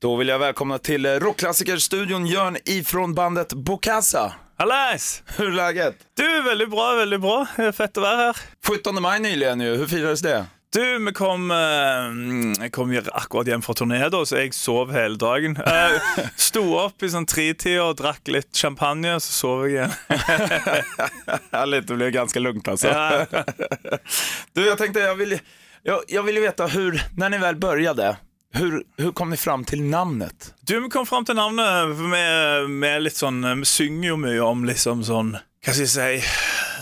Då vill jag välkomna till eh, rockklassikerstudion Jörn ifrån bandet Bokassa. Hallais! Hur är läget? Du, väldigt bra, väldigt bra. Det är fett att vara här. 17 maj nyligen ju, hur firades det? Du, vi kom, eh, kom jo akkurat hjem fra turné, da, så jeg sov hele dagen. Uh, Sto opp i sånn tretida och drakk litt champagne, så sov jeg igjen. Härligt, det blev ganska lugnt alltså. Ja. Du, jag tänkte, jag vill, jag, jag vill ju veta hur, när ni väl började, hur, hur kom ni fram till namnet? Du, kom fram til navnet. for Vi, vi er litt sånn Vi synger jo mye om liksom sånn Hva skal jeg si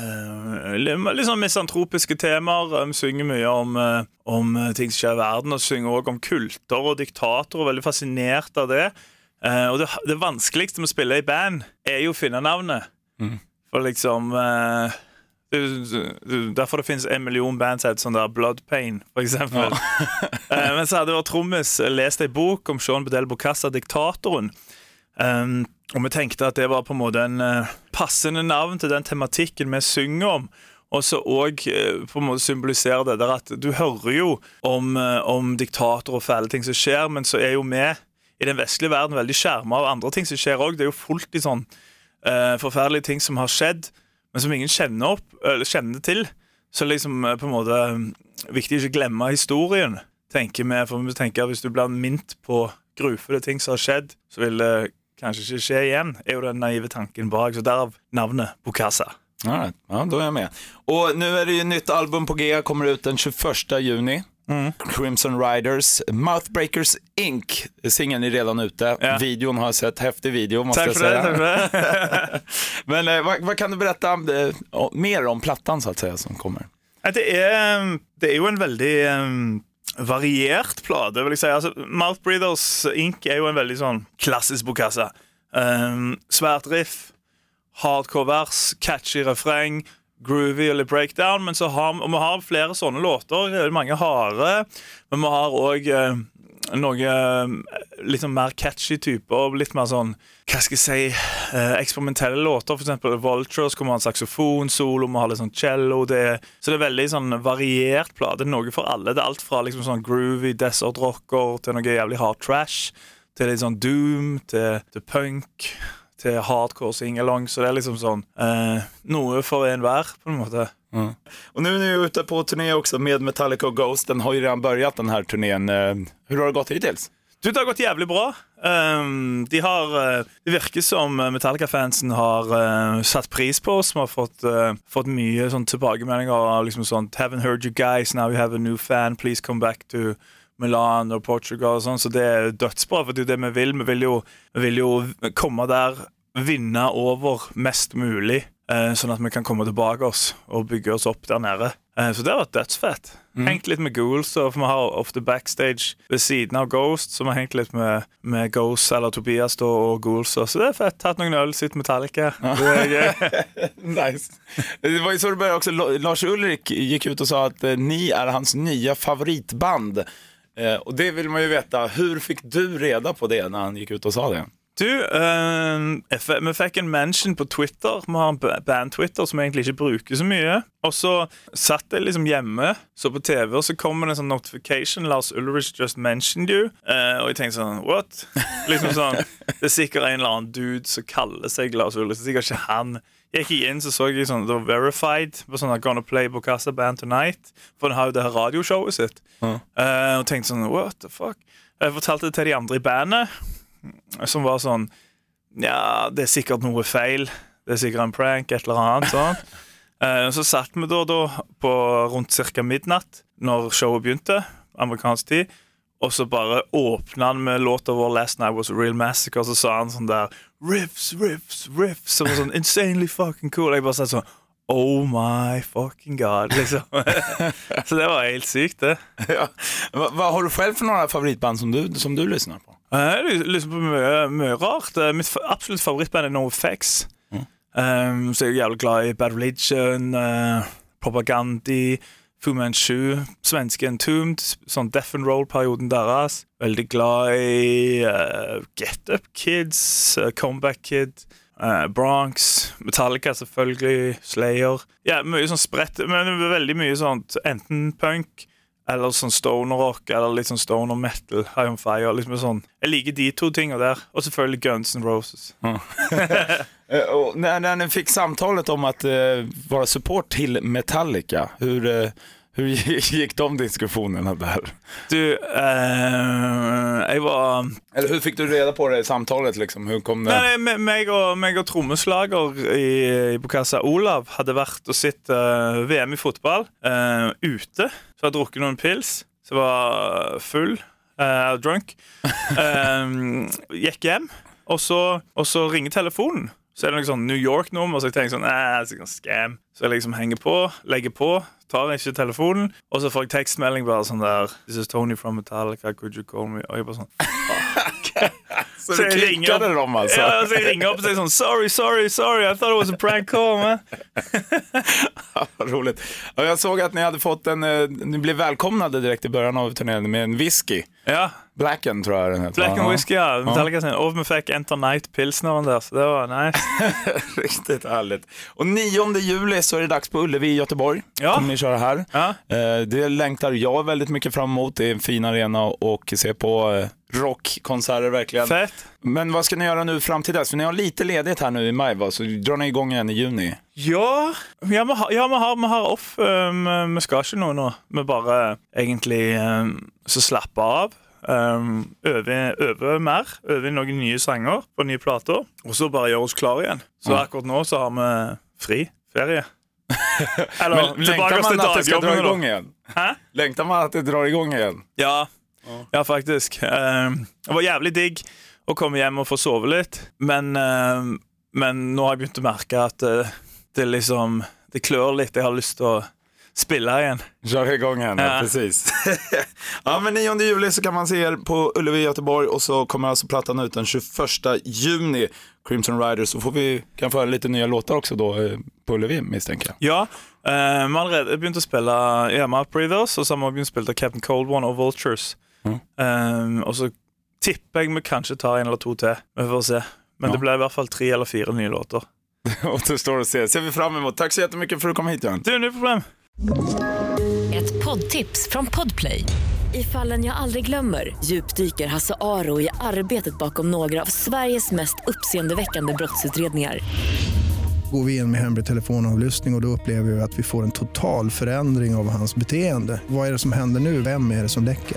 eh, Litt sånn misantropiske temaer. Vi synger mye om, eh, om ting som skjer i verden, og synger også om kulter og diktatorer. Veldig fascinert av det. Eh, og det, det vanskeligste med å spille i band er jo å finne navnet. For liksom eh, det, det, Derfor det finnes en million band som heter sånn der Blood Pain, for eksempel. Eh, men så hadde vår trommis lest ei bok om Sean Bedel Bocassa, diktatoren. Um, og vi tenkte at det var på en måte en eh, passende navn til den tematikken vi synger om. Og så òg på en måte symbolisere det der at du hører jo om, eh, om diktatorer og fæle ting som skjer, men så er jo vi i den vestlige verden veldig skjerma av andre ting som skjer òg. Det er jo fullt i sånn eh, forferdelige ting som har skjedd, men som ingen kjenner, opp, eller kjenner til. Så liksom eh, på en måte eh, viktig å ikke glemme historien, tenker vi. For vi tenker at hvis du blir mint på grufulle ting som har skjedd, så vil det eh, kanske inte skje igen, är ju den naiva tanken bak. Så därav namnet Bokassa. Right. Ja, då är jag med. Och nu är det ju nytt album på G, kommer ut den 21 juni. Crimson Riders, Mouthbreakers Inc. Singeln är redan ute. Ja. Videon har jag sett, häftig video måste Tack jag det. säga. För det. Men eh, vad, vad kan du berätta om det, om- mer om plattan så att säga som kommer? Det er, det er jo en veldig um, variert plate, vil jeg si. Altså, Mouth Breathers Inc. er jo en veldig sånn klassisk bokassa. Um, svært riff, hardcore vers, catchy refreng, groovy eller breakdown. Men så har og vi har flere sånne låter. Det Mange harde. Men vi har òg eh, noe eh, litt mer catchy typer. Litt mer sånn hva skal jeg si, eh, eksperimentelle låter. F.eks. Vultures kommer ha en saksofonsolo, vi har litt sånn cello. Det er, så det er veldig sånn variert plate. Noe for alle. Det er alt fra liksom sånn groovy desert rocker til noe jævlig hard trash. Til litt sånn doom, til, til punk, til hardcore singalong. Så det er liksom sånn eh, noe for enhver, på en måte. Och nu är ni ute på turné också med Metallica och Ghost. Den har ju redan börjat den här turnén. Eh, Hur har det gått hittills? Du, det har gått jævlig bra. Um, de har, uh, det virker som Metallica-fansen har uh, satt pris på oss. Vi har fått, uh, fått mye sånn tilbakemeldinger av liksom sånn Haven't heard you guys, now you have a new fan, please come back to Milan og Portugal og sånn. Så det er dødsbra, for det er jo det vi vil. Vi vil jo, vi vil jo komme der, vinne over mest mulig. eh, Sånn at vi kan komme tilbake oss og bygge oss opp der nede. Eh, Så det har vært dødsfett. Hengt litt med Ghouls, for vi har ofte backstage ved siden av Ghost, så vi har hengt litt med, med Ghost eller Tobias da, og Ghouls. Så det er fett. Tatt noen øl, sitt Metallica. Gøy. Nice. Det var ju så det började också. Lars Ulrik gick ut och sa att eh, ni är hans nya favoritband. Eh, och det vill man ju veta. Hur fick du reda på det när han gick ut och sa det? Du, eh, vi fikk en mention på Twitter. Vi har en ba- band-Twitter som jeg egentlig ikke bruker så mye. Og så satt jeg liksom hjemme, så på TV, og så kommer det en sånn notification. Lars Ulrich just mentioned you. Eh, og jeg tenkte sånn, what? Liksom sånn, Det er sikkert en eller annen dude som kaller seg Lars Ulrich. Det er sikkert ikke han. Jeg gikk inn, så så jeg sånn, det var verified på sånn Gonna Play Bocassa Band Tonight. For den har jo det her radioshowet sitt. Eh, og tenkte sånn, what the fuck? Jeg fortalte det til de andre i bandet som var sånn Ja, det er sikkert noe feil. Det er sikkert en prank, et eller annet. Sånn. Eh, så satt vi da, da på rundt ca. midnatt, når showet begynte, amerikansk tid. Og så bare åpna han med låta vår 'Last Night Was A Real Massacre', og så sa han sånn der Riffs, riffs, riffs. Som var sånn insanely fucking cool. Jeg bare sa sånn Oh my fucking god, liksom. så det var helt sykt, det. Ja. Vad, vad har du själv för några favoritband som du, som du lyssnar på? Jeg lyser lyser på mye rart. Eh, Mitt fa- absolutt favorittband er NoFX. Um, så jeg er jævlig glad i Bad Religion, uh, Propagandi, Fu Manchu, svenske Entombed, sånn Death and Roll-perioden deres. Veldig glad i uh, Get Up Kids, uh, Comeback Kid, uh, Bronx, Metallica selvfølgelig, Slayer. Ja, mye sånn spredt, men veldig mye sånt enten punk eller sånn stoner rock eller litt sånn stoner metal. High on fire. liksom sånn. Jeg liker de to tinga der. Og selvfølgelig Guns N' Roses. Eh, Och när, när ni fick samtalet om att eh, vara support till Metallica, hur, eh, hur gick de diskussionerna där? Du, eh, jeg var Eller hur fick du reda på det i samtalet liksom? Hur kom det? Nei, me- meg og, meg og trommeslager i, på kassa Olav hadde vært og sett eh, VM i fotball eh, ute. Så jeg drukket noen pils. Så var full. eh, drunk. Eh, gikk hjem, og så, og så ringer telefonen. Så er det sånn New York-nummer, så jeg tenker sånn, det er scam. Så jeg liksom henger på, legger på, tar ikke telefonen, og så får jeg tekstmelding bare sånn der This is Tony from Metallica, could you call me? Og jeg bare sånn så så du jag upp- dem alltså? Ja, så jag ringer upp och säger sån Sorry, sorry, sorry, I thought it was a prank call man. Vad roligt. Ja, jag såg att ni hade fått en, eh, ni blev välkomnade direkt i början av turneringen med en whisky. Ja, Blacken tror jag den heter. Black va? and Whiskey, ja. Metallica vi fick Enter Night pilsnern där, så det var nice. Riktigt härligt. Och 9 juli så är det dags på Ullevi i Göteborg. Ja. Kommer ni köra här. Ja. Eh, Det längtar jag väldigt mycket fram emot. Det är en fin arena och se på eh, rockkonserter verkligen. Fett. Men vad ska ni göra nu fram till dess? För ni har lite ledigt här nu i maj va? Så drar ni igång igen i juni. Ja, ja, vi har, ja, vi har, vi har off. Vi skal ikke noe nå. Vi bare egentlig um, så slapper av. Um, øve, øve mer. Øve noen nye sanger på nye plater. Og så bare gjøre oss klare igjen. Så akkurat nå så har vi fri ferie. Eller Men tilbake längtar til man att det ska dra dagjobbene, igång da. igen? Hæ? Längtar man att det drar igång igen? Ja, ja faktisk. Um, det var jævlig digg å komme hjem og få sove litt. Men, um, men nå har jeg begynt å merke at uh, det liksom Det klør litt. Jeg har lyst til å spille igjen. Kör igång igen, ja. Precis. ja, men 9 juli så kan man se er på Ullevi i Göteborg och så kommer alltså plattan ut den 21 juni, Crimson Riders. Så får vi kan få höra lite nya låtar också då eh, på Ullevi misstänker jag. Ja, uh, vi har spille ja, Mouth Breathers, og så har vi begynt å spille Captain Cold One og Vultures. Mm. Um, og så tipper jeg vi kanskje tar en eller to til. Vi får se. Men Ja. det ble i hvert fall tre eller fire nye låter. Återstår att se. Ser vi fram emot. Tack så jättemycket för att du kom hit. Det er null problem. Ett poddtips från Podplay. I fallen jag aldrig glömmer djupdyker Hasse Aro i arbetet bakom några av Sveriges mest uppseendeväckande brottsutredningar. Går vi in med hemlig telefonavlyssning och, och då upplever vi att vi får en total förändring av hans beteende. Vad är det som händer nu? Vem är det som läcker?